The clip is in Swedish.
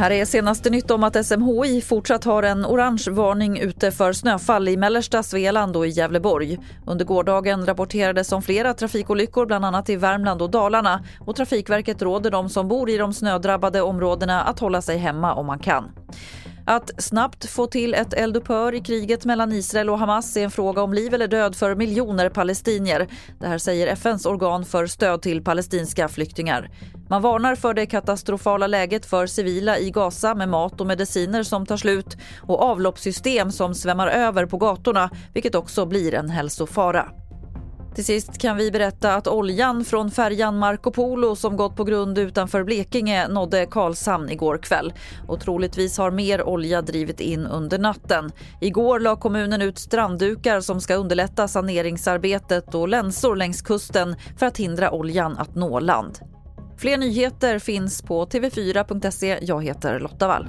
Här är senaste nytt om att SMHI fortsatt har en orange varning ute för snöfall i mellersta Svealand och i Gävleborg. Under gårdagen rapporterades om flera trafikolyckor bland annat i Värmland och Dalarna och Trafikverket råder de som bor i de snödrabbade områdena att hålla sig hemma om man kan. Att snabbt få till ett eldupphör i kriget mellan Israel och Hamas är en fråga om liv eller död för miljoner palestinier. Det här säger FNs organ för stöd till palestinska flyktingar. Man varnar för det katastrofala läget för civila i Gaza med mat och mediciner som tar slut och avloppssystem som svämmar över på gatorna, vilket också blir en hälsofara. Till sist kan vi berätta att oljan från färjan Marco Polo som gått på grund utanför Blekinge nådde Karlshamn igår kväll. Och troligtvis har mer olja drivit in under natten. Igår la kommunen ut stranddukar som ska underlätta saneringsarbetet och länsor längs kusten för att hindra oljan att nå land. Fler nyheter finns på tv4.se. Jag heter Lotta Wall.